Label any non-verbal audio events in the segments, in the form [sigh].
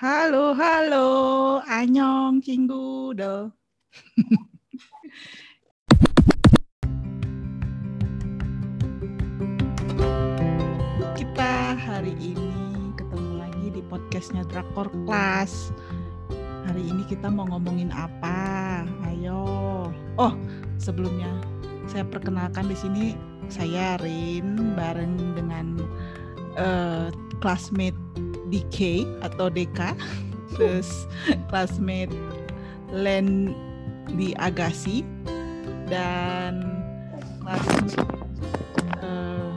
Halo, halo, Anyong, Cinggu, do. Kita hari ini ketemu lagi di podcastnya Drakor Class. Hari ini kita mau ngomongin apa? Ayo. Oh, sebelumnya saya perkenalkan di sini saya Rin bareng dengan uh, classmate DK atau DK terus classmate Len di Agassi. Dan classmate uh,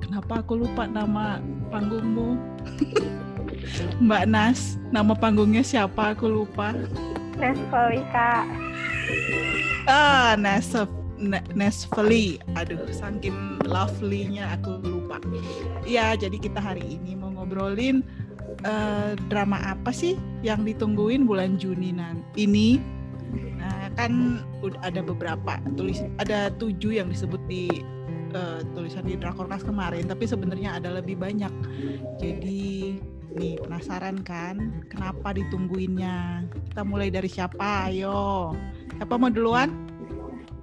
kenapa aku lupa nama panggungmu? [laughs] Mbak Nas nama panggungnya siapa? Aku lupa. Nesvalika ah Nasef Nesfeli. Aduh, saking lovely-nya aku lupa. Ya, jadi kita hari ini mau ngobrolin uh, drama apa sih yang ditungguin bulan Juni nanti ini. Nah, kan udah ada beberapa tulis ada tujuh yang disebut di uh, tulisan di Drakorkas kemarin, tapi sebenarnya ada lebih banyak. Jadi nih penasaran kan kenapa ditungguinnya? Kita mulai dari siapa? Ayo. Siapa mau duluan?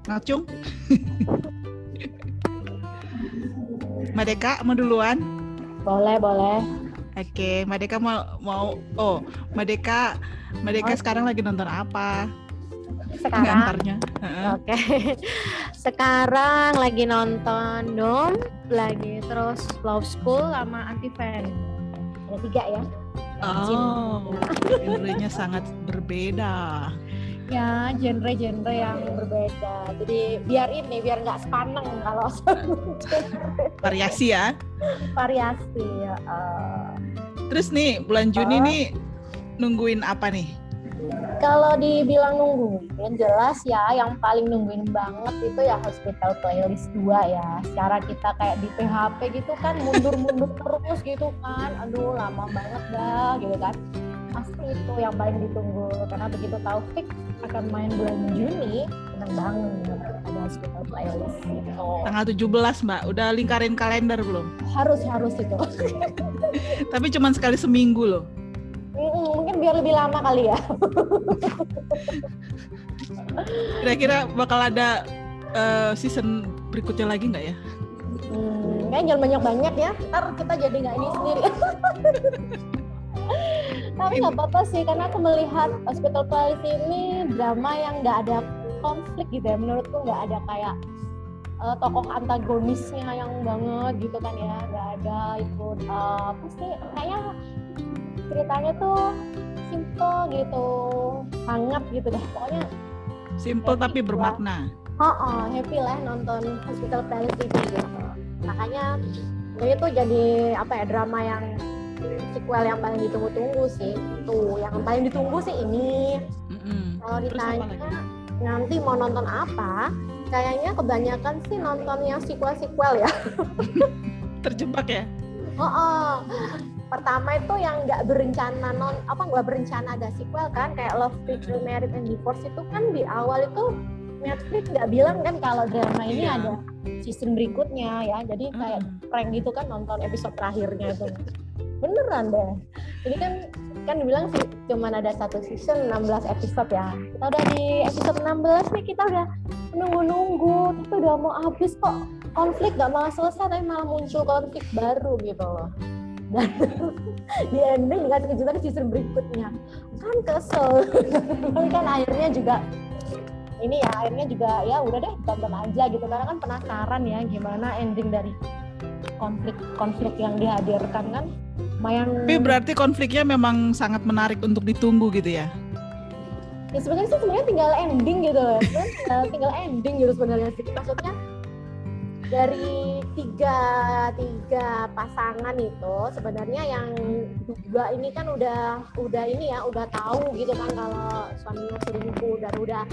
Ngacung. [laughs] Madeka mau duluan? Boleh, boleh. Oke, Madeka mau mau oh, Madeka Madeka oh. sekarang lagi nonton apa? Sekarang. Oke. Okay. [laughs] sekarang lagi nonton Dom, lagi terus Love School sama Anti Fan. Ada tiga ya. Oh, genrenya sangat berbeda ya genre-genre yang berbeda. Jadi biar ini biar nggak sepaneng kalau [laughs] variasi ya. Variasi ya uh. terus nih bulan Juni uh, nih nungguin apa nih? Kalau dibilang nungguin jelas ya yang paling nungguin banget itu ya hospital playlist 2 ya. Secara kita kayak di PHP gitu kan mundur-mundur [laughs] terus gitu kan. Aduh lama banget dah gitu kan pasti itu yang paling ditunggu karena begitu tahu fix akan main bulan Juni senang banget ada hospital playlist gitu. Tanggal 17 mbak, udah lingkarin kalender belum? Harus harus itu. [laughs] Tapi cuma sekali seminggu loh. mungkin biar lebih lama kali ya. Kira-kira bakal ada uh, season berikutnya lagi nggak ya? Hmm, kayaknya jangan banyak-banyak ya, ntar kita jadi nggak ini sendiri [laughs] tapi nggak apa-apa sih karena aku melihat Hospital Playlist ini drama yang nggak ada konflik gitu ya. Menurutku nggak ada kayak uh, tokoh antagonisnya yang banget gitu kan ya. Nggak ada itu uh, apa sih kayaknya ceritanya tuh simple gitu hangat gitu dah pokoknya simple tapi bermakna. Oh, oh happy lah nonton Hospital Playlist ini gitu. Makanya jadi tuh jadi apa ya drama yang sequel yang paling ditunggu-tunggu sih tuh yang paling ditunggu sih ini. Mm-hmm. kalau ditanya nanti mau nonton apa? Kayaknya kebanyakan sih nonton yang sequel-sequel ya. [laughs] Terjebak ya? Oh, oh. pertama itu yang nggak berencana non apa nggak berencana ada sequel kan kayak Love Future Married and Divorce itu kan di awal itu Netflix nggak bilang kan kalau drama ini iya. ada season berikutnya ya. Jadi kayak mm. prank gitu kan nonton episode terakhirnya itu [laughs] beneran deh. Ini kan kan dibilang sih cuma ada satu season 16 episode ya. Kita udah di episode 16 nih kita udah nunggu-nunggu itu udah mau habis kok. Konflik gak malah selesai tapi malah muncul konflik baru gitu loh. Dan [laughs] di ending dikasih kejutan season berikutnya. Kan kesel. [laughs] Tapi kan akhirnya juga ini ya akhirnya juga ya udah deh tonton aja gitu. Karena kan penasaran ya gimana ending dari konflik-konflik yang dihadirkan kan lumayan tapi berarti konfliknya memang sangat menarik untuk ditunggu gitu ya? Ya sebenarnya sih sebenarnya tinggal ending gitu loh. Tinggal, [laughs] tinggal ending gitu sebenarnya sih. Maksudnya dari tiga tiga pasangan itu sebenarnya yang dua ini kan udah udah ini ya udah tahu gitu kan kalau suaminya selingkuh dan udah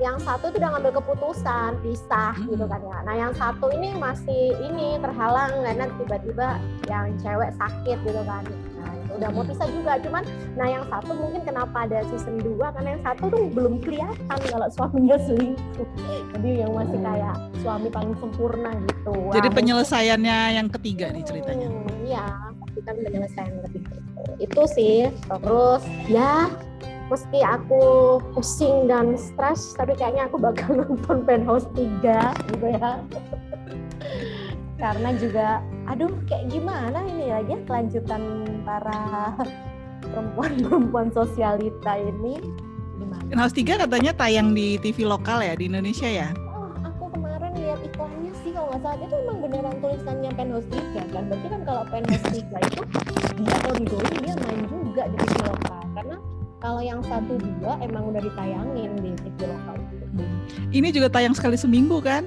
yang satu itu udah ngambil keputusan pisah hmm. gitu kan ya. Nah yang satu ini masih ini terhalang karena tiba-tiba yang cewek sakit gitu kan. Nah itu udah mau pisah juga cuman nah yang satu mungkin kenapa ada season 2 karena yang satu tuh belum kelihatan kalau suaminya selingkuh. Jadi yang masih kayak suami paling sempurna gitu. Jadi penyelesaiannya yang ketiga nih ceritanya. Hmm, iya. Tapi menyelesaikan penyelesaian lebih itu itu sih terus ya meski aku pusing dan stres tapi kayaknya aku bakal [laughs] nonton Penthouse 3 gitu ya. [laughs] Karena juga aduh kayak gimana ini lagi ya kelanjutan para perempuan-perempuan sosialita ini? Gimana? Penthouse 3 katanya tayang di TV lokal ya di Indonesia ya? Oh, aku kemarin lihat iklannya sih kalau nggak salah. Itu emang beneran tulisannya Penthouse 3 kan? Berarti kan kalau Penthouse 3 itu dia ongoing dia main juga di TV lokal. Karena kalau yang satu dua emang udah ditayangin di TV lokal. Ini juga tayang sekali seminggu kan?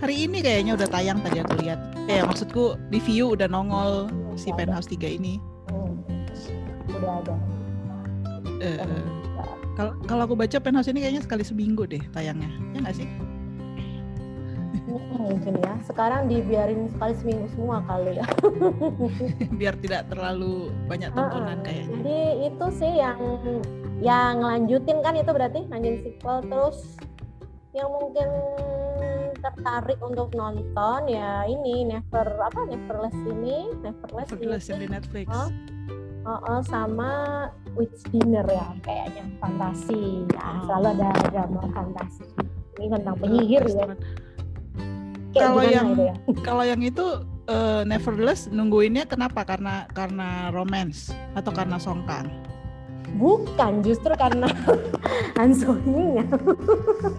Hari ini kayaknya udah tayang tadi aku lihat. Eh maksudku di view udah nongol udah si Penthouse 3 ini. Hmm. Udah ada. Uh, kalau kalau aku baca Penthouse ini kayaknya sekali seminggu deh tayangnya. Ya nggak sih? Mungkin ya. Sekarang dibiarin sekali seminggu semua kali ya. [laughs] Biar tidak terlalu banyak tontonan uh, kayaknya. Jadi itu sih yang yang lanjutin kan itu berarti lanjutin sequel. Terus yang mungkin tertarik untuk nonton ya ini Never apa Neverless ini Neverless, Neverless ini, di Netflix. Oh, oh, oh, sama Witch Dinner ya kayaknya. Fantasi. Ya oh. selalu ada drama fantasi. Ini tentang penyihir ya kalau yang ya? kalau yang itu uh, Nevertheless nungguinnya kenapa? Karena karena romance atau karena songkang? Bukan, justru karena [laughs] Hansohinya.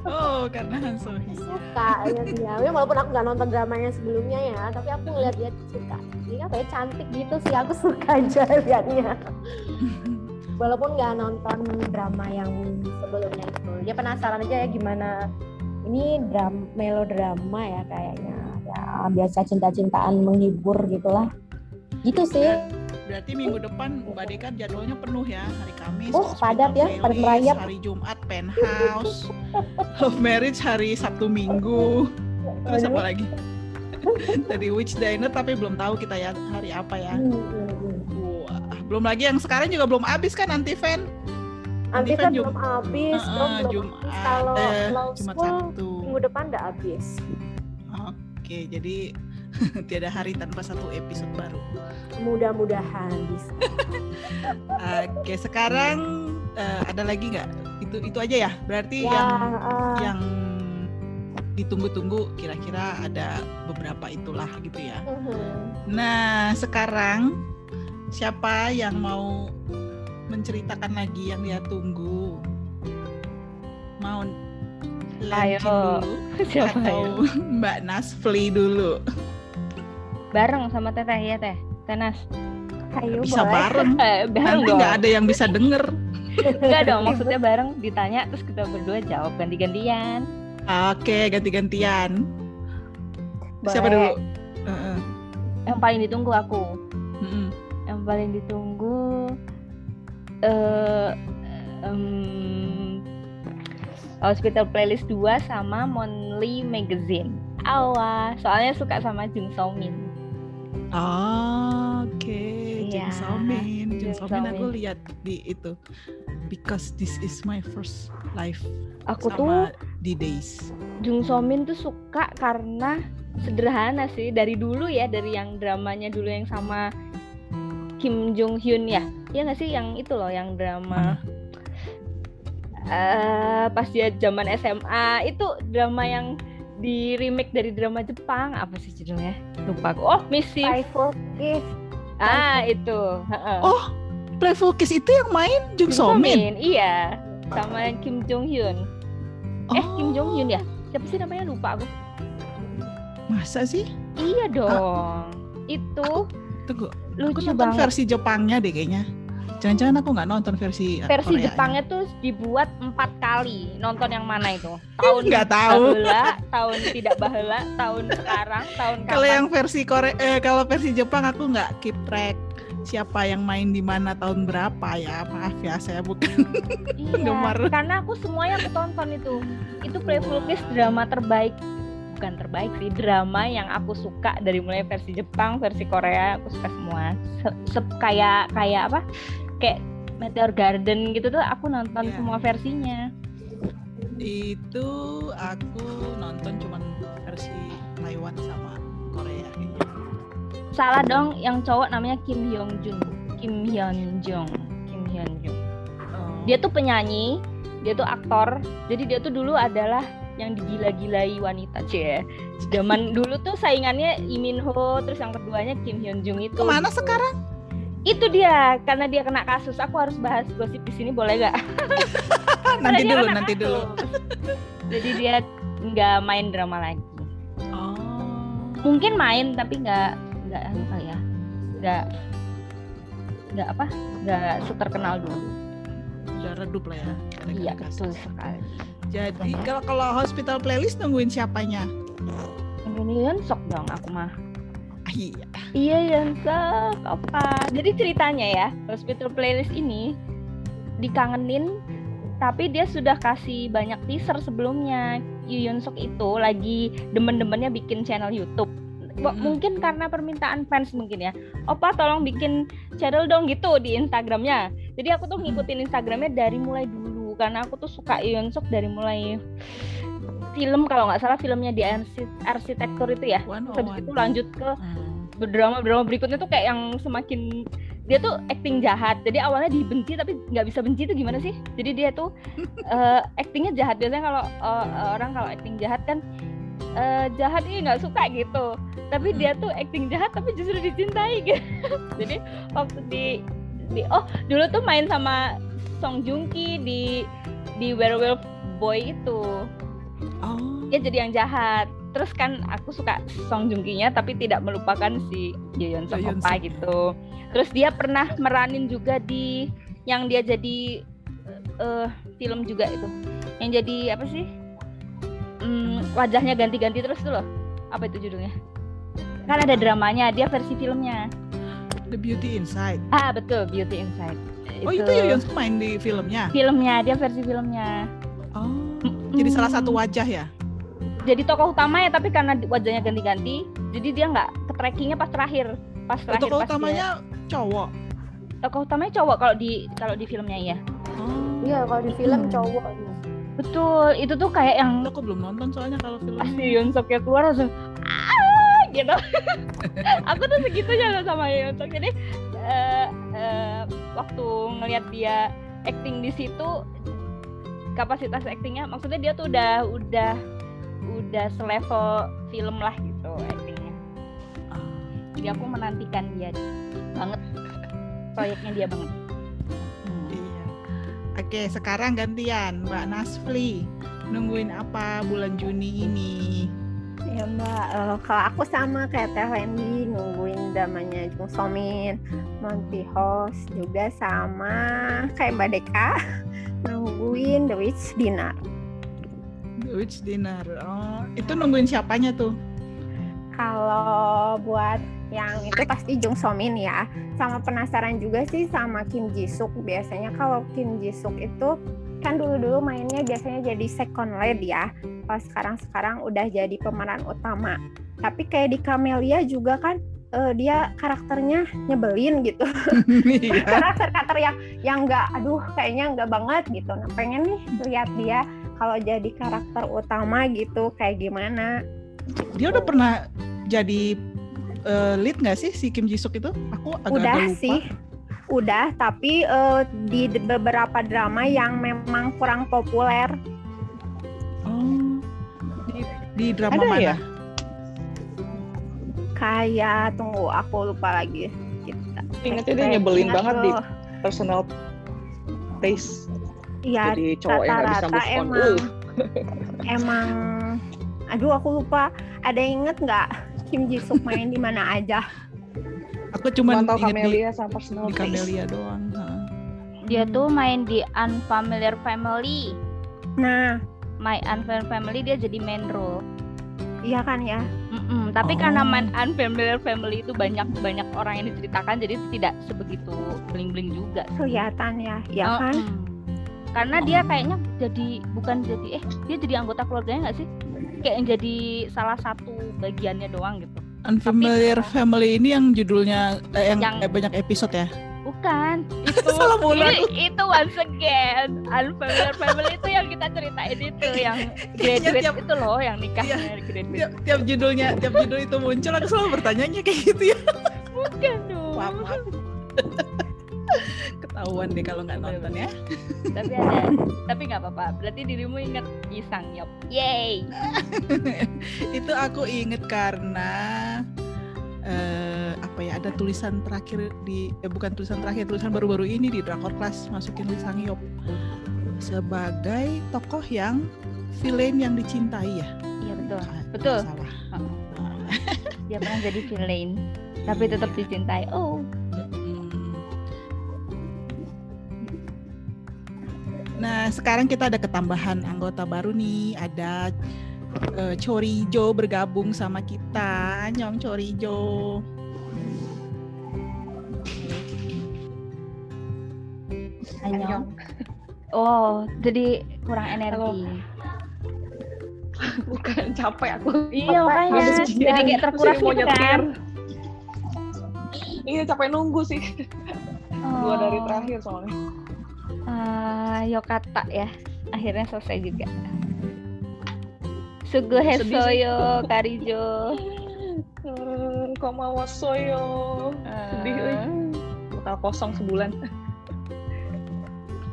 oh, karena Hansohi. Suka ya dia. Ya, walaupun aku nggak nonton dramanya sebelumnya ya, tapi aku ngeliat dia suka. Ini apa ya cantik gitu sih, aku [laughs] suka aja liatnya. walaupun nggak nonton drama yang sebelumnya itu, dia penasaran aja ya gimana ini dram melodrama ya kayaknya. Ya biasa cinta-cintaan menghibur gitulah. Gitu sih. Berarti minggu depan Mbak Deka jadwalnya penuh ya hari Kamis oh padat ya padat merayap hari Jumat penthouse [laughs] love marriage hari Sabtu Minggu. Terus apa lagi? [laughs] Tadi Witch Diner tapi belum tahu kita ya hari apa ya. Hmm, hmm, hmm. Wah, belum lagi yang sekarang juga belum habis kan anti fan Nanti kan belum habis, uh, uh, belum Jumat, kalau eh, Law Jumat School Sabtu. minggu depan udah habis. Oke, jadi [laughs] tiada hari tanpa satu episode baru. Mudah-mudahan bisa. Oke, sekarang uh, ada lagi nggak? Itu itu aja ya. Berarti ya, yang uh, yang ditunggu-tunggu kira-kira ada beberapa itulah gitu ya. Uh -huh. Nah, sekarang siapa yang mau menceritakan lagi yang dia tunggu mau Ayo. dulu [laughs] Siapa atau ayo? [laughs] Mbak Nasfli dulu Bareng sama Teteh ya Teh. Tenas. Ayo bisa boleh. bareng [laughs] Eh, bareng nanti nggak ada yang bisa denger Enggak dong, maksudnya bareng ditanya terus kita berdua jawab ganti-gantian. oke ganti-gantian siapa Boleh. dulu Heeh. Yang paling ditunggu aku. Mm-mm. Yang paling ditunggu eh em, Hospital Playlist 2 sama Monthly Magazine. Awas, soalnya suka sama Jung So Min. Oh, oke Jung Iya, So Min. Jung Jung So Min aku lihat di itu. Because this is my first life Aku tuh sama di days. Jung So Min tuh suka karena sederhana sih. Dari dulu ya dari yang dramanya dulu yang sama Kim Jong Hyun ya ya nggak sih? Yang itu loh yang drama. Eh pas dia zaman SMA itu drama yang di remake dari drama Jepang. Apa sih judulnya? Lupa aku. Oh Missy Playful Kiss. ah itu. Heeh. Oh, Playful Kiss itu yang main Jung So Min. iya. Sama yang Kim Jong Hyun eh Oh, Kim Jong Hyun ya? Siapa sih namanya? Lupa aku. Masa sih? iya dong. Itu Tunggu, aku lucu nonton banget. versi Jepangnya deh kayaknya. Jangan-jangan aku nggak nonton versi versi Koreanya. Jepangnya tuh dibuat empat kali nonton yang mana itu [laughs] tahun Nggak tahu. bahela tahun tidak bahela tahun sekarang tahun kapan Kalau yang versi Korea, eh, kalau versi Jepang aku nggak keep track siapa yang main di mana tahun berapa ya. Maaf ya, saya bukan. [laughs] iya, gemar. karena aku semuanya aku tonton itu itu Playful Kiss drama terbaik bukan terbaik sih drama yang aku suka dari mulai versi Jepang versi Korea aku suka semua. Se- se- kayak kayak apa? Kayak Meteor Garden gitu tuh aku nonton Iya. semua versinya. Itu aku nonton cuman versi Taiwan sama Korea kayaknya. salah dong yang cowok namanya Kim Hyun Jun Kim Hyun Jung Kim Hyun Jung Oh. dia tuh penyanyi dia tuh aktor. Jadi dia tuh dulu adalah yang digila-gilai wanita cie zaman [laughs] dulu tuh saingannya Lee Min Ho terus yang keduanya Kim Hyun Jung itu Ke mana sekarang? itu dia karena dia kena kasus aku harus bahas gosip di sini boleh gak [laughs] nanti dulu, nanti dulu. kasus. jadi dia nggak main drama lagi Oh. mungkin main tapi nggak nggak anu kali ya nggak nggak apa nggak seterkenal dulu Udah redup lah ya. iya betul sekali Jadi kalau kalau hospital playlist nungguin siapanya? ini kan sok dong aku mah. Ah, iya. iya yang sok apa jadi ceritanya ya hospital playlist ini dikangenin tapi dia sudah kasih banyak teaser sebelumnya. Sok itu lagi demen-demennya bikin channel YouTube. Mm-mm. mungkin karena permintaan fans mungkin ya. Opa tolong bikin channel dong gitu di Instagramnya. Jadi aku tuh ngikutin Instagramnya dari mulai dulu karena aku tuh suka Yu Yun Sok dari mulai film kalau nggak salah filmnya di arsi- arsitektur itu ya. Habis itu lanjut ke Hmm. drama drama berikutnya tuh kayak yang semakin dia tuh acting jahat. Jadi awalnya dibenci tapi nggak bisa benci itu gimana sih? Jadi dia tuh [laughs] eh, actingnya jahat. Biasanya kalau eh, orang kalau acting jahat kan eh, jahat ini nggak suka gitu. Tapi dia tuh acting jahat tapi justru dicintai gitu. [laughs] Jadi waktu di di oh dulu tuh main sama Song Joong Ki di di Werewolf Boy itu. Oh. dia jadi yang jahat. Terus kan aku suka Song Joong Ki-nya tapi tidak melupakan si Yeon Yeon Opa gitu. Terus dia pernah meranin juga di yang dia jadi eh film juga itu. Yang jadi apa sih? Hmm, wajahnya ganti-ganti terus tuh loh. Apa itu judulnya? Kan ada dramanya dia versi filmnya. The Beauty Inside. ah betul Beauty Inside Oh itu Yoyon Suk main di filmnya. filmnya dia versi filmnya Oh. Jadi salah Hmm. satu wajah ya. jadi tokoh utama ya tapi karena wajahnya ganti-ganti jadi dia nggak ke trackingnya pas terakhir pas terakhir Tokoh pas dia- utamanya cowok. tokoh utamanya cowok kalau di kalau di filmnya ya Oh. Iya kalau di film Hmm. cowok. betul itu tuh kayak yang Aku belum nonton soalnya kalau film. pas si Yoon Suk keluar langsung ah gitu [laughs] aku tuh segitunya loh sama Yoon Suk jadi eh, eh, waktu ngelihat dia acting di situ kapasitas actingnya maksudnya dia tuh udah udah udah selevel film lah gitu actingnya jadi aku menantikan dia banget proyeknya dia banget Hmm. Iya. Oke, sekarang gantian Mbak Nasfli. Nungguin apa bulan Juni ini? Ya mbak, eh, kalau aku sama kayak Teh Wendy nungguin dramanya Jung Somin, Monty House juga sama kayak Mbak Deka [laughs] nungguin The Witch Dinner. The Witch Dinner. Oh, itu nungguin siapanya tuh? Kalau buat yang itu pasti Jung Somin ya. Sama penasaran juga sih sama Kim Ji Suk. Biasanya kalau Kim Ji Suk itu kan dulu-dulu mainnya biasanya jadi second lead ya. Kalau sekarang-sekarang udah jadi pemeran utama. Tapi kayak di Camelia juga kan eh, dia karakternya nyebelin gitu. [laughs] Iya. Karakter-karakter yang yang nggak, aduh kayaknya nggak banget gitu. Nah pengen nih lihat dia kalau jadi karakter utama gitu kayak gimana. Dia udah pernah jadi eh, lead nggak sih si Kim Ji Suk itu? Aku agak udah lupa. sih udah tapi eh, di beberapa drama yang memang kurang populer Oh. Di, di drama Ada mana? ya? kayak tunggu aku lupa lagi kita Ingatnya dia nyebelin Ingat banget di tuh. personal taste. Iya Jadi cowok yang nggak bisa move on. emang Uh, [laughs] emang aduh aku lupa ada yang inget nggak Kim Ji Suk main di mana aja Aku cuma Mantau inget di, Camelia sama personal di taste. Camelia doang. Dia tuh main di Unfamiliar Family nah My Unfamiliar Family dia jadi main role iya kan ya Mm-mm, tapi Oh. karena main Unfamiliar Family itu banyak banyak orang yang diceritakan jadi tidak sebegitu bling bling juga sih. kelihatan ya ya Oh, kan mm. karena dia kayaknya jadi bukan jadi eh dia jadi anggota keluarganya nggak sih kayak yang jadi salah satu bagiannya doang gitu Unfamiliar Tapi- Family ini yang judulnya eh, yang, Yang- eh, banyak episode ya? Bukan. Itu Salah ini, itu once again unfamiliar family itu yang kita ceritain itu yang graduate tiap- itu loh yang nikah Iya. dari graduate. tiap, tiap judulnya tiap judul itu muncul aku selalu bertanyanya kayak gitu ya Bukan dong. maaf, maaf. ketahuan deh kalau nggak nonton ya tapi ada tapi nggak apa-apa. Berarti dirimu ingat Isang Yop. Yay. [laughs] itu aku inget karena eh, apa ya ada tulisan terakhir di eh, bukan tulisan terakhir tulisan baru-baru ini di drakor kelas masukin Lee Sang Yop sebagai tokoh yang villain yang dicintai ya Iya betul. Kalau Betul. salah [laughs] Dia pernah jadi villain tapi tetap dicintai. Oh. Nah, sekarang kita ada ketambahan anggota baru nih. Ada eh, Chorijo bergabung sama kita. Nyong Chorijo. Anyong. Oh, jadi kurang energi. [laughs] Bukan capek aku. Iya Apa makanya jadi kayak terkuras gitu kan. Iya capek nunggu sih. [laughs] Dua dari Oh. terakhir soalnya. Ah, Yokata ya. Akhirnya selesai juga. Sugu sih. Hesoyo, Karijo. Hmm, Komawa Soyo. Sedih, euy. Ah. Total kosong sebulan.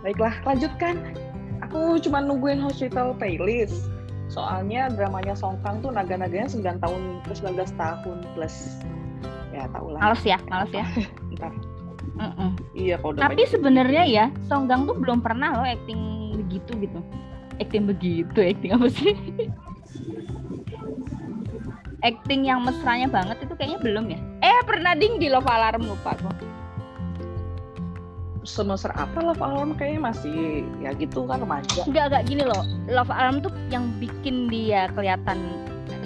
Baiklah, lanjutkan. Aku cuma nungguin hospital playlist. Soalnya dramanya Song Kang tuh naga-naganya 9 tahun ke 19 tahun plus. Ya tau lah. Males ya, males ya. [laughs] Ntar. Mm-mm. Iya kalau udah Tapi sebenarnya ya, Songgang tuh belum pernah loh acting begitu gitu. Acting begitu, acting apa sih? [laughs] acting yang mesranya banget itu kayaknya belum ya. Eh pernah ding di Love Alarm lupa kok. semester apa lah Alarm kayaknya masih ya gitu kan remaja. Enggak enggak gini loh. Love Alarm tuh yang bikin dia kelihatan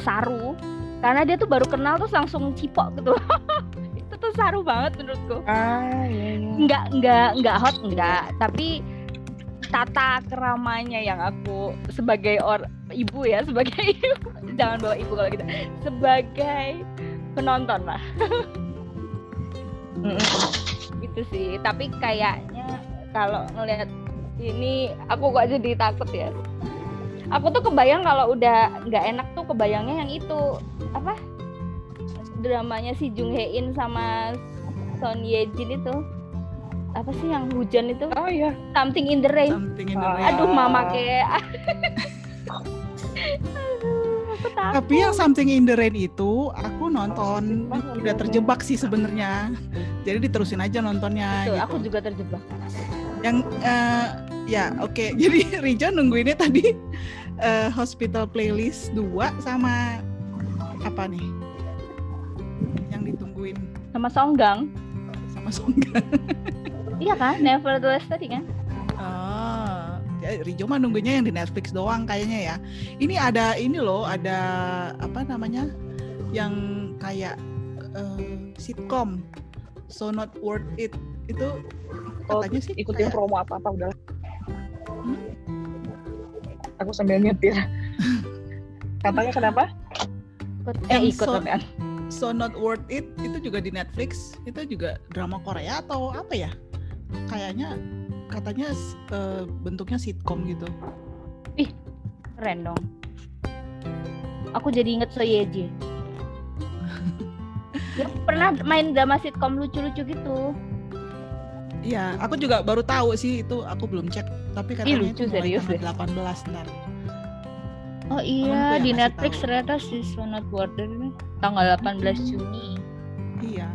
saru karena dia tuh baru kenal terus langsung cipok gitu. [laughs] itu tuh saru banget menurutku. Ah iya iya. Enggak enggak enggak hot enggak, tapi tata keramanya yang aku sebagai or ibu ya sebagai [laughs] ibu. Jangan bawa ibu kalau gitu. Sebagai penonton lah. Gitu sih. Tapi kayaknya kalau ngelihat ini aku kok jadi takut ya. Aku tuh kebayang kalau udah nggak enak tuh kebayangnya yang itu. Apa? Dramanya si Jung Hae In sama Son Ye Jin itu. Apa sih yang hujan itu? Oh iya. something in the rain. Something in the rain. aduh mama kayak [laughs] Tapi yang Something in the Rain itu aku nonton Banget. udah terjebak sih sebenarnya. Jadi diterusin aja nontonnya. Tuh, gitu. aku juga terjebak Yang eh, ya oke. [laughs] Jadi Rijo nungguinnya tadi eh, Hospital Playlist 2 sama apa nih? Yang ditungguin sama Songgang sama Songga. iya kan Nevertheless tadi kan Oh, Rijo mah nunggunya yang di Netflix doang kayaknya ya. Ini ada ini loh, ada apa namanya? Yang kayak eh, sitcom So Not Worth It itu Oh, katanya sih ikutin kayak- promo apa apa udah. Hmm? Aku sambil nyetir. Katanya kenapa? eh ikut so- apaan? So Not Worth It itu juga di Netflix. Itu juga drama Korea atau apa ya? Kayaknya katanya eh, bentuknya sitcom gitu. keren dong aku jadi inget Soyeji [laughs] dia pernah main drama sitcom lucu-lucu gitu Iya, aku juga baru tahu sih itu aku belum cek. Tapi katanya lucu, itu serius tanggal deh. 18 ntar. oh iya di Netflix tahu. ternyata si Sonat Border ini tanggal 18 Juni Iya.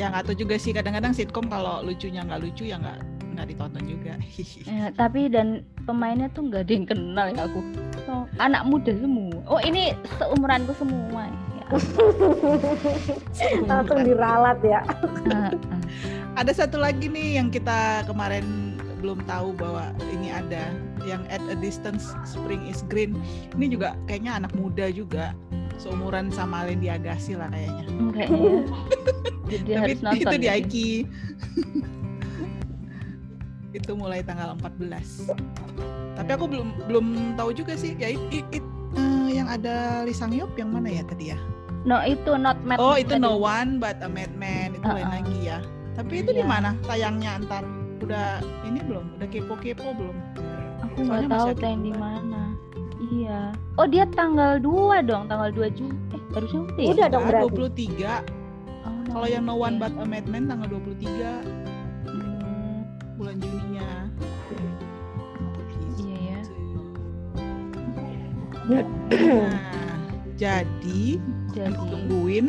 Ya nggak tahu juga sih kadang-kadang sitkom kalau lucunya nggak lucu ya nggak nggak ditonton juga. [laughs] Eh, tapi dan pemainnya tuh nggak ada yang kenal ya aku Oh, anak muda semua oh ini seumuranku semua ya. langsung diralat ya Ah, ah. Ada satu lagi nih yang kita kemarin belum tahu bahwa ini ada yang at a distance spring is green. Ini juga kayaknya anak muda juga seumuran sama Lendi Agassi lah kayaknya. enggak [laughs] ya jadi Tapi harus nonton itu di ya. Aiki. [laughs] itu mulai tanggal 14. Tapi aku belum belum tahu juga sih ya it, it- it, eh, yang ada Lee Sang Yup yang mana ya tadi ya? no itu not mad Oh, itu tadi. No One But a Madman itu lain Uh-uh. lagi ya. Tapi itu di Iya. mana tayangnya antar? Udah ini belum? Udah kepo-kepo belum? Aku Soalnya nggak tahu tayang di mana. Iya. Oh dia tanggal 2 dong, tanggal 2 Juni. Eh harusnya udah ya? Udah dong berarti. 23. Oh, Kalau yang No One. But a Madman tanggal 23 Hmm, bulan Juninya. Iya ya. Nah, jadi Jadi. nungguin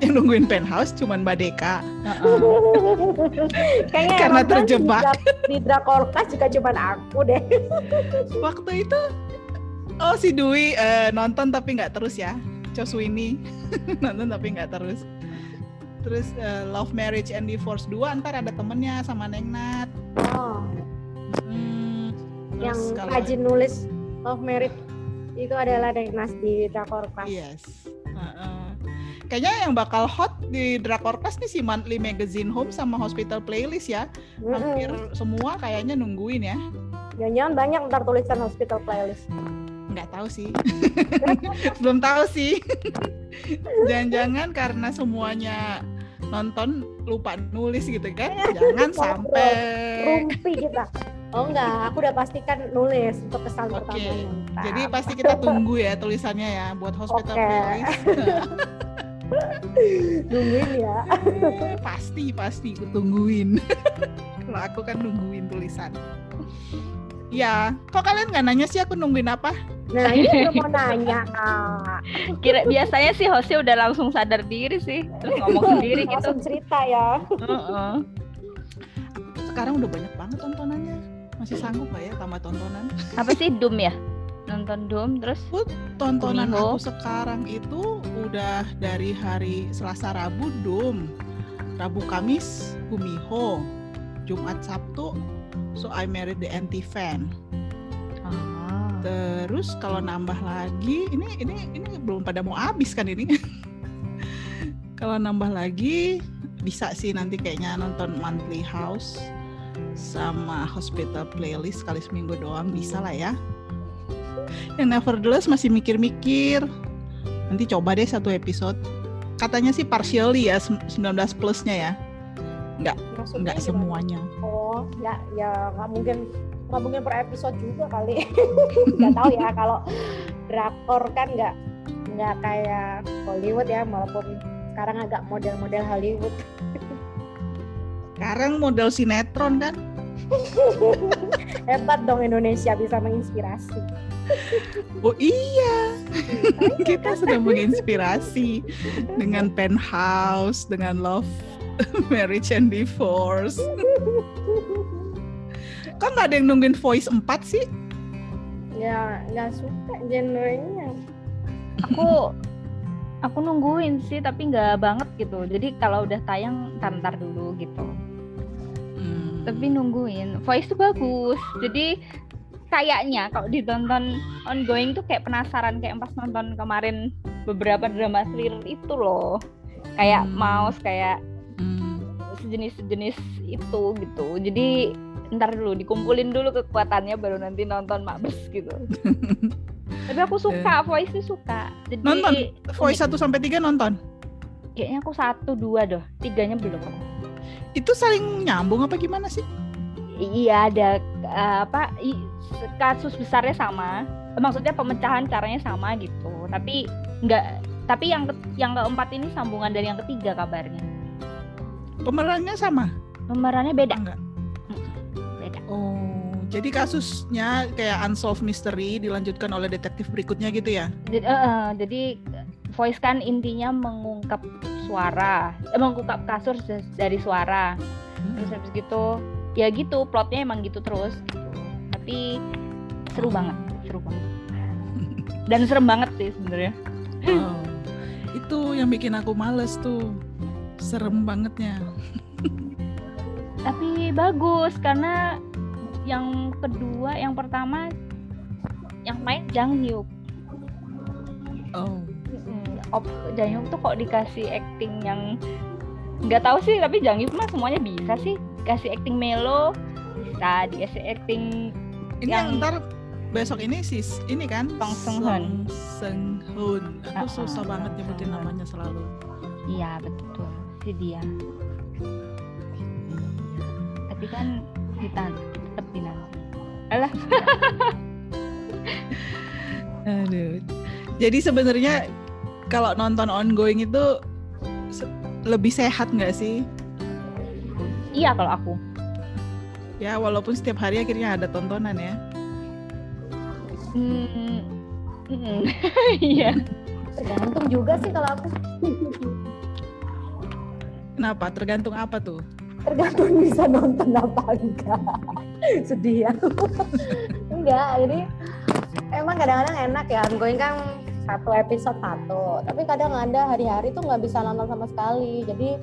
yang [laughs] nungguin penthouse cuman Mbak Deka. [laughs] Kayaknya Karena terjebak. Di, Dra- di Drakor Class juga cuma aku deh. [laughs] Waktu itu oh si Dwi eh, nonton tapi nggak terus ya. Cho Sweeney nonton tapi nggak terus. Terus eh, Love Marriage and Divorce 2 ntar ada temennya sama Neng Nat. Oh, Hmm, yang kalau- rajin nulis Love Merit itu adalah Nas di Drakor Class. Yes. Heeh. Kayaknya yang bakal hot di Drakor Class nih si Monthly Magazine Home sama Hospital Playlist ya. Hampir semua kayaknya nungguin ya. Jangan-jangan banyak ntar tulisan Hospital Playlist. Nggak tahu sih. [laughs] Belum tahu sih. Jangan-jangan karena semuanya nonton lupa nulis gitu kan. Jangan sampai Rumpi kita. Oh enggak, aku udah pastikan nulis untuk kesan Oke. pertamanya. Ntar. jadi pasti kita tunggu ya tulisannya ya buat Hospital Oke. Playlist. [laughs] nungguin ya. [laughs] pasti pasti aku tungguin kalau aku kan nungguin tulisan ya kok kalian nggak nanya sih aku nungguin apa Nah ini juga mau nanya Kak. Kira biasanya sih hostnya udah langsung sadar diri sih, terus ngomong sendiri gitu. Langsung cerita ya. Heeh. sekarang udah banyak banget tontonannya masih sanggup nggak ya tambah tontonan Apa sih Doom ya? Nonton Doom terus tontonan Kumiho. aku sekarang itu udah dari hari Selasa Rabu Doom Rabu Kamis Kumiho Jumat Sabtu So I Married the Anti Fan Ah. Terus kalau nambah lagi, ini ini ini belum pada mau habis kan ini. [laughs] kalau nambah lagi bisa sih nanti kayaknya nonton Monthly House sama Hospital Playlist sekali seminggu doang bisa lah ya. Yang Nevertheless masih mikir-mikir. Nanti coba deh satu episode. Katanya sih partially ya 19 plusnya ya. Nggak gimana? semuanya. Oh, ya ya nggak mungkin nggak mungkin per episode juga kali. [laughs] Nggak tahu ya kalau drakor kan nggak nggak kayak Hollywood ya, walaupun sekarang agak model-model Hollywood. Sekarang model sinetron kan. [laughs] Hebat dong Indonesia bisa menginspirasi. Oh iya, kita sudah menginspirasi dengan Penthouse, dengan Love, [laughs] Marriage and Divorce. Kok nggak ada yang nungguin Voice 4 sih? Ya nggak suka genrenya. Aku aku nungguin sih tapi nggak banget gitu. Jadi kalau udah tayang ntar dulu gitu. Hmm. Tapi nungguin. Voice tuh bagus. Jadi kayaknya kalau ditonton ongoing tuh kayak penasaran kayak pas nonton kemarin beberapa drama thriller itu loh. Kayak Hmm. mouse kayak. Sejenis-sejenis itu gitu. Jadi ntar dulu dikumpulin dulu kekuatannya baru nanti nonton Mabes gitu. [laughs] Tapi aku suka, voice tuh suka. Jadi Nonton? Voice. 1 sampai 3 nonton. kayaknya aku satu dua doh, tiganya belum. Itu saling nyambung apa gimana sih? Iya ada eh, apa i- kasus besarnya sama, Eh, maksudnya pemecahan caranya sama gitu. Tapi nggak, tapi yang ke- yang keempat ini sambungan dari yang ketiga kabarnya. Pemerannya sama? Pemerannya beda, Enggak. beda. Oh, jadi kasusnya kayak unsolved mystery dilanjutkan oleh detektif berikutnya gitu ya? Jadi, eh, eh, jadi voice kan intinya mengungkap suara, eh, mengungkap kasus dari suara. Terus habis gitu, ya gitu plotnya emang gitu terus. Gitu. Tapi seru banget, seru banget. Dan serem banget sih sebenarnya. Oh, itu yang bikin aku males tuh. Serem bangetnya. Tapi bagus karena yang kedua, yang pertama yang main Jang Hyuk. Oh. Op, Jang Hyuk tuh kok dikasih acting yang nggak tahu sih, tapi Jang Hyuk mah semuanya bisa sih. Kasih acting melo, bisa dikasih acting Ini yang, Yang- ntar besok ini sis ini kan Song Seung Hoon. Song Seung Hoon. Aku Uh-uh, susah banget nyebutin Hoon. namanya selalu. Iya betul, si dia. Tapi kan kita tetap dinanti. Alah, [laughs] Aduh. Jadi sebenarnya kalau nonton ongoing itu lebih sehat nggak sih? iya kalau aku. Ya walaupun setiap hari akhirnya ada tontonan ya. Hmm, mm, [laughs] Iya. Tergantung juga sih kalau aku. Kenapa? Tergantung apa tuh? Tergantung bisa nonton apa enggak. [laughs] Sedih ya. [laughs] enggak, jadi emang kadang-kadang enak ya. Ongoing kan satu episode satu. Tapi kadang ada hari-hari tuh nggak bisa nonton sama sekali. Jadi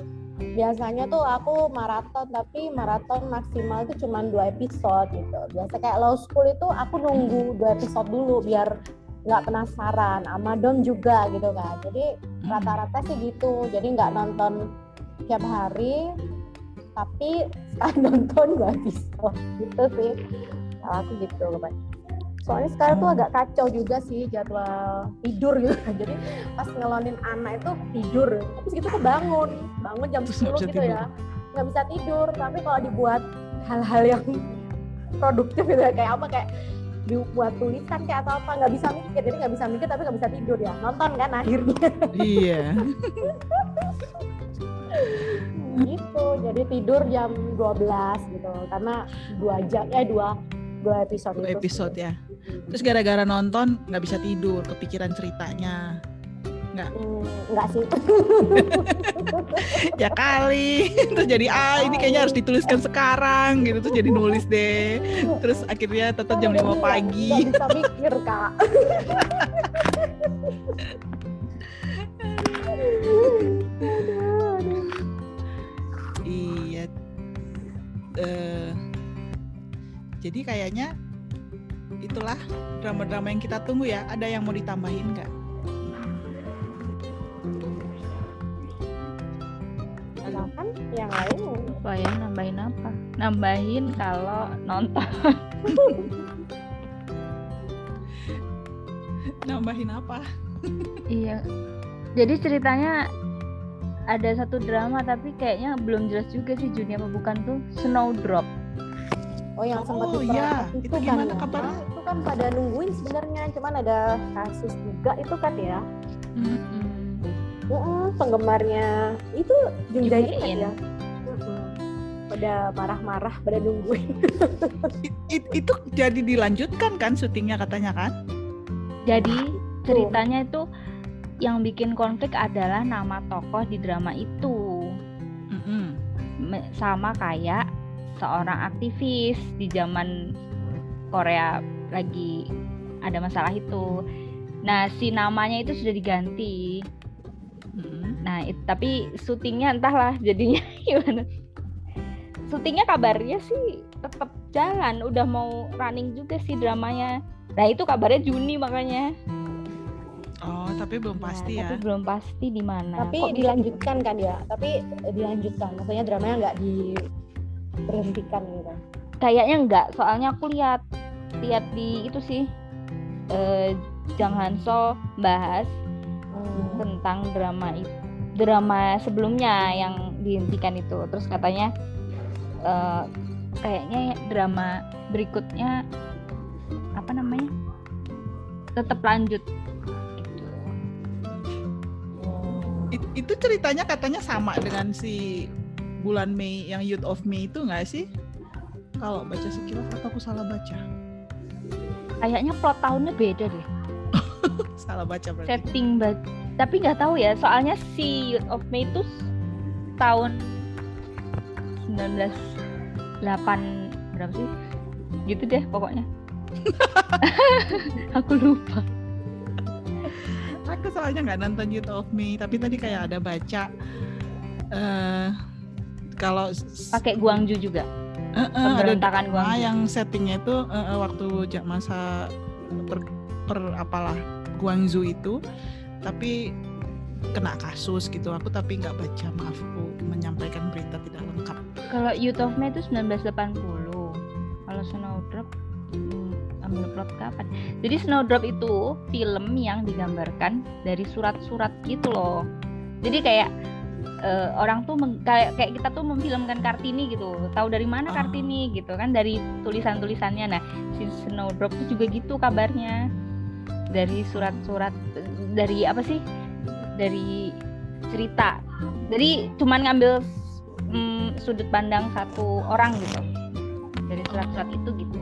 biasanya tuh aku maraton tapi maraton maksimal itu cuma dua episode gitu. Biasa kayak Law School itu aku nunggu dua episode dulu biar nggak penasaran. Amadon juga gitu kan. Jadi Hmm. rata-rata sih gitu jadi nggak nonton tiap hari tapi sekali [laughs] nonton dua episode gitu sih. Kalau aku gitu Mbak. soalnya sekarang tuh agak kacau juga sih jadwal tidur gitu. [laughs] Jadi pas ngelonin anak itu tidur. Tapi segitu tuh bangun. Bangun jam Terus nggak 10 bisa gitu tidur. ya nggak bisa tidur. Tapi kalau dibuat hal-hal yang produktif gitu ya, kayak apa kayak dibuat tulisan kayak atau apa nggak bisa mikir. Jadi nggak bisa mikir tapi nggak bisa tidur ya. Nonton kan akhirnya. Iya. [laughs] gitu jadi tidur jam 12 gitu karena dua jam eh dua dua episode Dua itu episode ya. Terus gara-gara nonton nggak bisa tidur, kepikiran ceritanya. Hmm, enggak sih [laughs] Ya kali. [laughs] Terus jadi ah ini kayaknya harus dituliskan sekarang gitu. Terus jadi nulis deh. Terus akhirnya tetap jam 5 Nggak pagi. bisa mikir kak [laughs] Eh, jadi kayaknya itulah drama-drama yang kita tunggu ya. Ada yang mau ditambahin nggak? Silakan yang lain Apa ya nambahin apa? Nambahin kalau nonton. Nambahin apa? Iya. Jadi ceritanya ada satu drama tapi kayaknya belum jelas juga sih Juni apa bukan tuh Snowdrop. oh yang sempat Oh, iya. Itu gimana kan, kabarnya? ya. itu kan pada nungguin sebenarnya cuman ada kasus juga itu kan ya Mm-mm, penggemarnya itu Jung Jung Jae Jae-in. kan ya pada marah-marah pada nungguin [laughs] It- it- itu jadi dilanjutkan kan syutingnya katanya kan? Jadi ceritanya itu yang bikin konflik adalah nama tokoh di drama itu. Mm-mm. Me- Sama kayak seorang aktivis di zaman Korea lagi ada masalah itu. Nah, si namanya itu sudah diganti. Nah, it- tapi syutingnya entahlah jadinya [laughs] gimana. Syutingnya kabarnya sih tetap jalan, udah mau running juga sih dramanya. Nah, itu kabarnya Juni makanya. Oh, tapi belum Nah, pasti ya. Tapi belum pasti di mana. tapi Kok dilanjutkan kan ya tapi eh, dilanjutkan maksudnya dramanya nggak diberhentikan gitu kayaknya enggak, soalnya aku lihat lihat di itu sih eh Jang So bahas Hmm. tentang drama itu drama sebelumnya yang dihentikan itu. Terus katanya eh kayaknya drama berikutnya apa namanya? tetap lanjut. It- itu ceritanya katanya sama dengan si bulan Mei yang Youth of May itu nggak sih? Kalau baca sekilas atau aku salah baca? Kayaknya plot tahunnya beda deh. [laughs] Salah baca berarti. setting ba- tapi nggak tahu ya soalnya si Youth of May itu tahun 1908 berapa sih gitu deh pokoknya [laughs] [laughs] aku lupa Aku soalnya nggak nonton Youth of Me, tapi tadi kayak ada baca eh kalau pakai Guangzhou juga eh, eh, ada pemberontakan yang settingnya itu eh, eh, waktu masa per, per apalah Guangzhou itu, tapi kena kasus gitu. Aku tapi nggak baca, maaf aku menyampaikan berita tidak lengkap. kalau Youth of May itu 1980 kalau Snowdrop plot kapan jadi Snowdrop itu film yang digambarkan dari surat-surat gitu loh jadi kayak eh, orang tuh meng- kayak kayak kita tuh memfilmkan Kartini gitu. Tahu dari mana Ah. Kartini gitu kan dari tulisan-tulisannya. Nah, si Snowdrop tuh juga gitu kabarnya. Dari surat-surat dari apa sih? Dari cerita. Jadi cuman ngambil mm, sudut pandang satu orang gitu. Dari surat-surat itu gitu.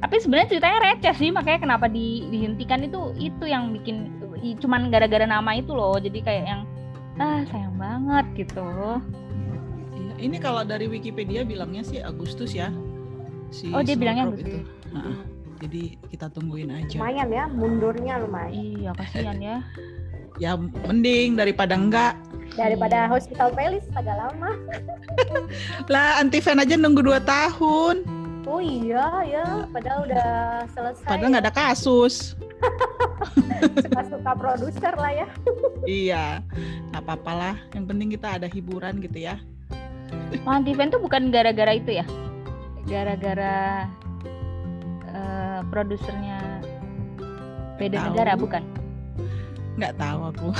Tapi sebenarnya ceritanya receh sih, makanya kenapa di, dihentikan itu itu yang bikin cuman gara-gara nama itu loh. Jadi kayak yang ah sayang banget gitu. Iya, Ini kalau dari Wikipedia bilangnya sih Agustus ya. Si Oh, dia bilangnya Agustus. itu. Nah, jadi kita tungguin aja. Lumayan ya, mundurnya lumayan. Iya kasihan ya. [laughs] Ya mending daripada enggak. Daripada Hospital Playlist agak lama. [laughs] Lah anti fan aja nunggu 2 tahun. Oh iya ya, padahal udah selesai. Padahal nggak ada kasus. [laughs] suka-suka produser lah ya. [laughs] iya, nggak apa-apa lah. Yang penting kita ada hiburan gitu ya. Oh, anti-fan tuh bukan gara-gara itu ya? Gara-gara eh, produsernya beda Tahu. negara bukan? Nggak tahu aku. [laughs]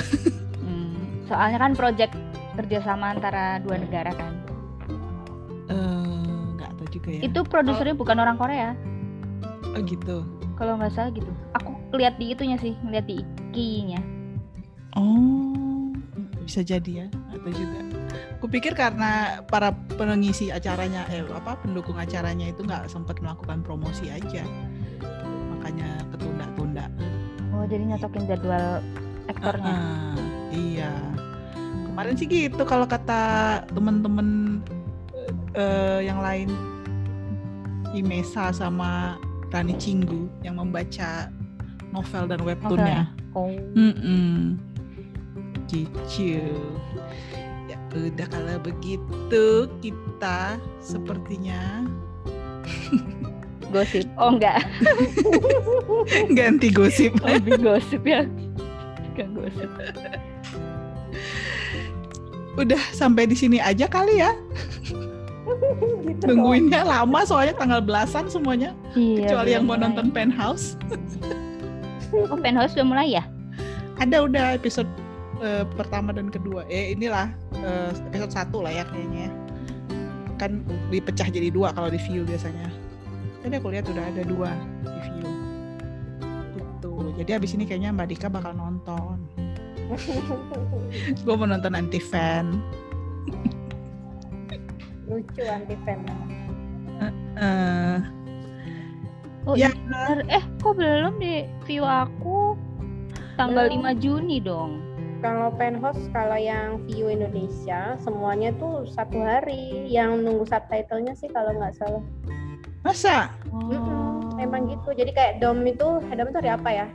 Hmm, soalnya kan project kerjasama antara dua negara kan. Juga ya. Itu produsernya bukan orang Korea. Oh gitu. Kalau nggak salah gitu. Aku lihat di itunya sih, ngeliat di iki-nya. Oh, bisa jadi ya. Atau juga. Kupikir karena para pengisi acaranya, eh apa pendukung acaranya itu nggak sempat melakukan promosi aja, makanya ketunda-tunda. Oh, jadi nyocokin jadwal aktornya. Ah, iya. Kemarin sih gitu kalau kata temen-temen eh, yang lain, Imesa sama Rani Cinggu yang membaca novel dan webtoonnya. Oh. Mm-mm. Gitu. Ya udah kalau begitu kita sepertinya [laughs] Gosip. Oh enggak, [laughs] ganti gosip. [laughs] lebih gosip ya. Bukan gosip. Udah sampai di sini aja kali ya. [laughs] gitu Nungguinnya lama soalnya tanggal belasan semuanya. Iya, Kecuali yang mau mulai. nonton Penthouse. Oh, Penthouse udah mulai ya? Ada udah episode eh, pertama dan kedua. Eh inilah eh, episode satu lah ya kayaknya. Kan dipecah jadi dua kalau di view biasanya. Tadi aku lihat udah ada dua di view. Gitu. Jadi abis ini kayaknya Mbak Dika bakal nonton. [laughs] Gue mau nonton anti fan. Lucu anti fan. Eh, Oh Ya. iya bener. Eh kok belum di view aku? Tanggal Belum. 5 Juni dong. Kalau penthouse, kalau yang view Indonesia, semuanya tuh satu hari. Yang nunggu subtitlenya sih kalau nggak salah. masa? Oh. Mm-mm, emang gitu. Jadi kayak dom itu, eh, dom itu hari apa ya?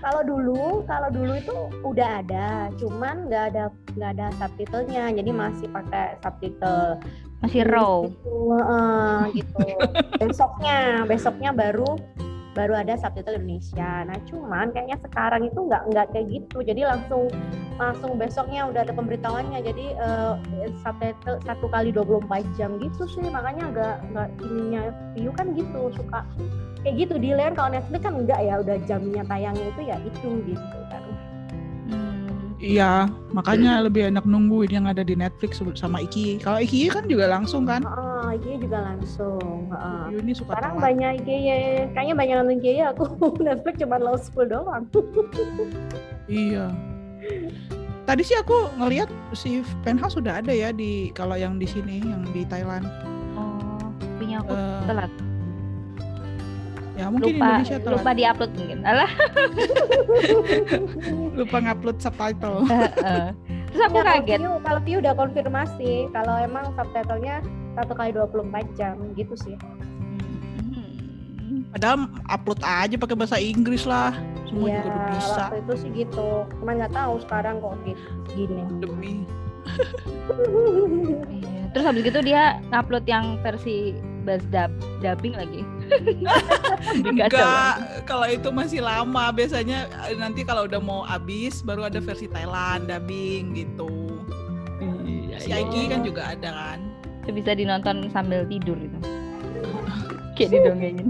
Kalau dulu, kalau dulu itu udah ada, cuman nggak ada nggak ada subtitlenya. Jadi masih pakai subtitle Masih raw. gitu, heeh, gitu. besoknya, besoknya baru baru ada subtitle Indonesia. Nah, cuman kayaknya sekarang itu nggak nggak kayak gitu. Jadi langsung langsung besoknya udah ada pemberitahuannya. Jadi eh, subtitle satu kali 24 jam gitu sih. Makanya agak nggak ininya view kan gitu suka kayak gitu di layer kalau Netflix kan enggak ya udah jamnya tayangnya itu ya itu gitu kan. Hmm. Iya, makanya lebih enak nungguin yang ada di Netflix sama Iki. Kalau Iki kan juga langsung kan? Heeh, ini juga langsung. heeh. Iki ini suka Sekarang telat. banyak IG ya, kayaknya banyak nonton IG ya aku [laughs] Netflix cuma low school doang. [laughs] Iya. Tadi sih aku ngelihat si Penthouse sudah ada ya di kalau yang di sini yang di Thailand. Oh, punya aku Eh, telat. ya mungkin Lupa Indonesia telat. lupa diupload mungkin. Alah. [laughs] Lupa ngupload subtitle. [laughs] Heeh. Terus aku Ya, kalau kaget. view, kalau view udah konfirmasi kalau emang subtitlenya satu kali 24 jam gitu sih. Hmm. Padahal upload aja pakai bahasa Inggris lah. Semua Iya, juga udah bisa. waktu itu sih gitu. Cuman nggak tahu sekarang kok di- gini. Demi Iya. Terus habis gitu dia ngupload yang versi bass dub dubbing lagi. [laughs] Enggak kalau itu masih lama biasanya eh, nanti kalau udah mau habis baru ada versi Thailand dubbing gitu. Iya, Si Iki kan juga ada kan. Itu bisa dinonton sambil tidur gitu. [laughs] Kayak didongengin.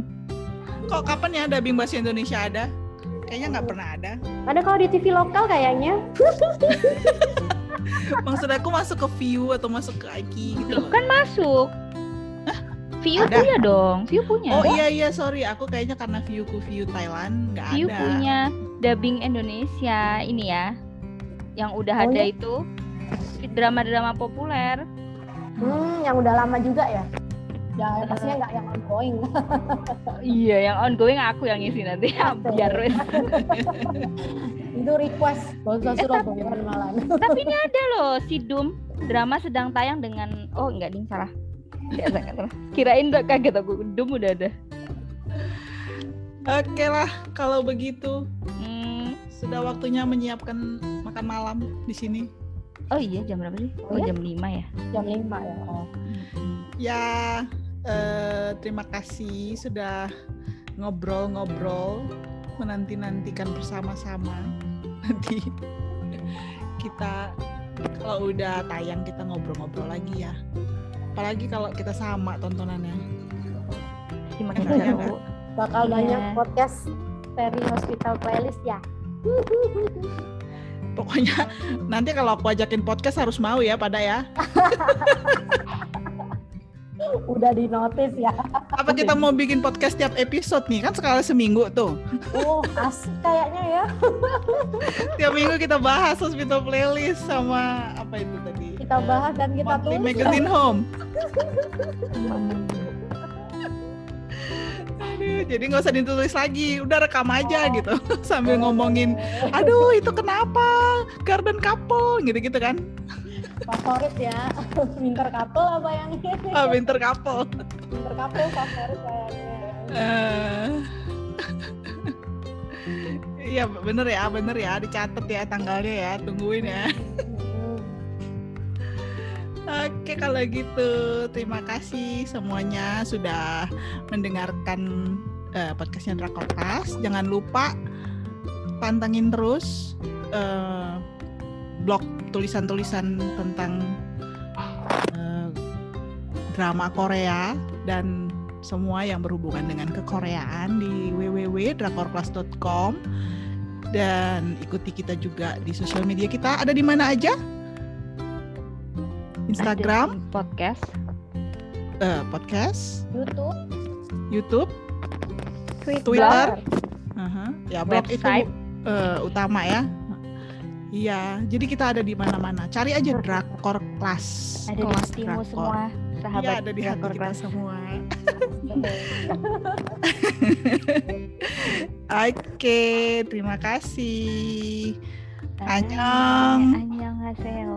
Kok kapan ya dubbing bahasa Indonesia ada? Kayaknya nggak pernah ada. Ada kalau di TV lokal kayaknya. [laughs] Maksud aku masuk ke view atau masuk ke Aiki gitu loh. Kan masuk. View Ada? punya dong, View punya. Oh iya iya sorry, aku kayaknya karena viewku view Thailand nggak View ada. punya dubbing Indonesia ini ya. Yang udah Oh, ada iya? itu drama-drama populer. Hmm, yang udah lama juga ya? Ya, pastinya nggak yang ongoing. [laughs] Iya, yang ongoing aku yang ngisi nanti. Oke. [laughs] Biar wes. [laughs] Itu request Eh, Surabaya Permalan. Tapi ini ada loh si Doom drama sedang tayang dengan oh enggak ding salah. Kirain udah kaget aku Doom udah ada. Oke lah, kalau begitu Hmm, sudah waktunya menyiapkan makan malam di sini. oh iya jam berapa sih? Oh Oh ya? jam 5 ya. Jam 5 ya. Oh. Ya, eh, terima kasih sudah ngobrol-ngobrol, menanti-nantikan bersama-sama. Nanti kita kalau udah tayang kita ngobrol-ngobrol lagi ya. Apalagi kalau kita sama tontonannya. Terima kasih ya, Bu. Bakal Iya. banyak podcast Ferry Hospital Playlist ya. Pokoknya nanti kalau aku ajakin podcast harus mau ya pada ya. [laughs] Udah di notice ya. Apa kita mau bikin podcast tiap episode nih? Kan sekali seminggu tuh. Oh, asik kayaknya ya. [laughs] Tiap minggu kita bahas hospital playlist sama apa itu tadi? Kita bahas dan kita tulis. Magazine Home. Aduh, jadi nggak usah ditulis lagi, udah rekam aja Oh. gitu [laughs] sambil ngomongin, aduh itu kenapa garden couple gitu-gitu kan? Favorit ya. [laughs] Winter couple apa yang ini? Ah, winter couple. Winter couple favorit kayaknya. Eh. [laughs] Iya bener ya, bener ya, dicatat ya tanggalnya ya, tungguin ya. [laughs] Oke kalau gitu terima kasih semuanya sudah mendengarkan eh, podcastnya Drakor Class. Jangan lupa pantengin terus eh, blog tulisan-tulisan tentang eh, drama Korea dan semua yang berhubungan dengan kekoreaan di www.drakorclass.com dan ikuti kita juga di sosial media kita ada di mana aja Instagram Ada podcast. eh, podcast, YouTube, YouTube, Twitter, Twitter. Aha. ya blog Website. itu eh, utama ya. Iya, jadi kita ada di mana-mana. Cari aja drakor kelas. Ada kelas di drakor. semua sahabat. Iya, ada di hati kita kelas. semua. [laughs] Oke, okay, terima kasih. Annyeong. Annyeonghaseyo.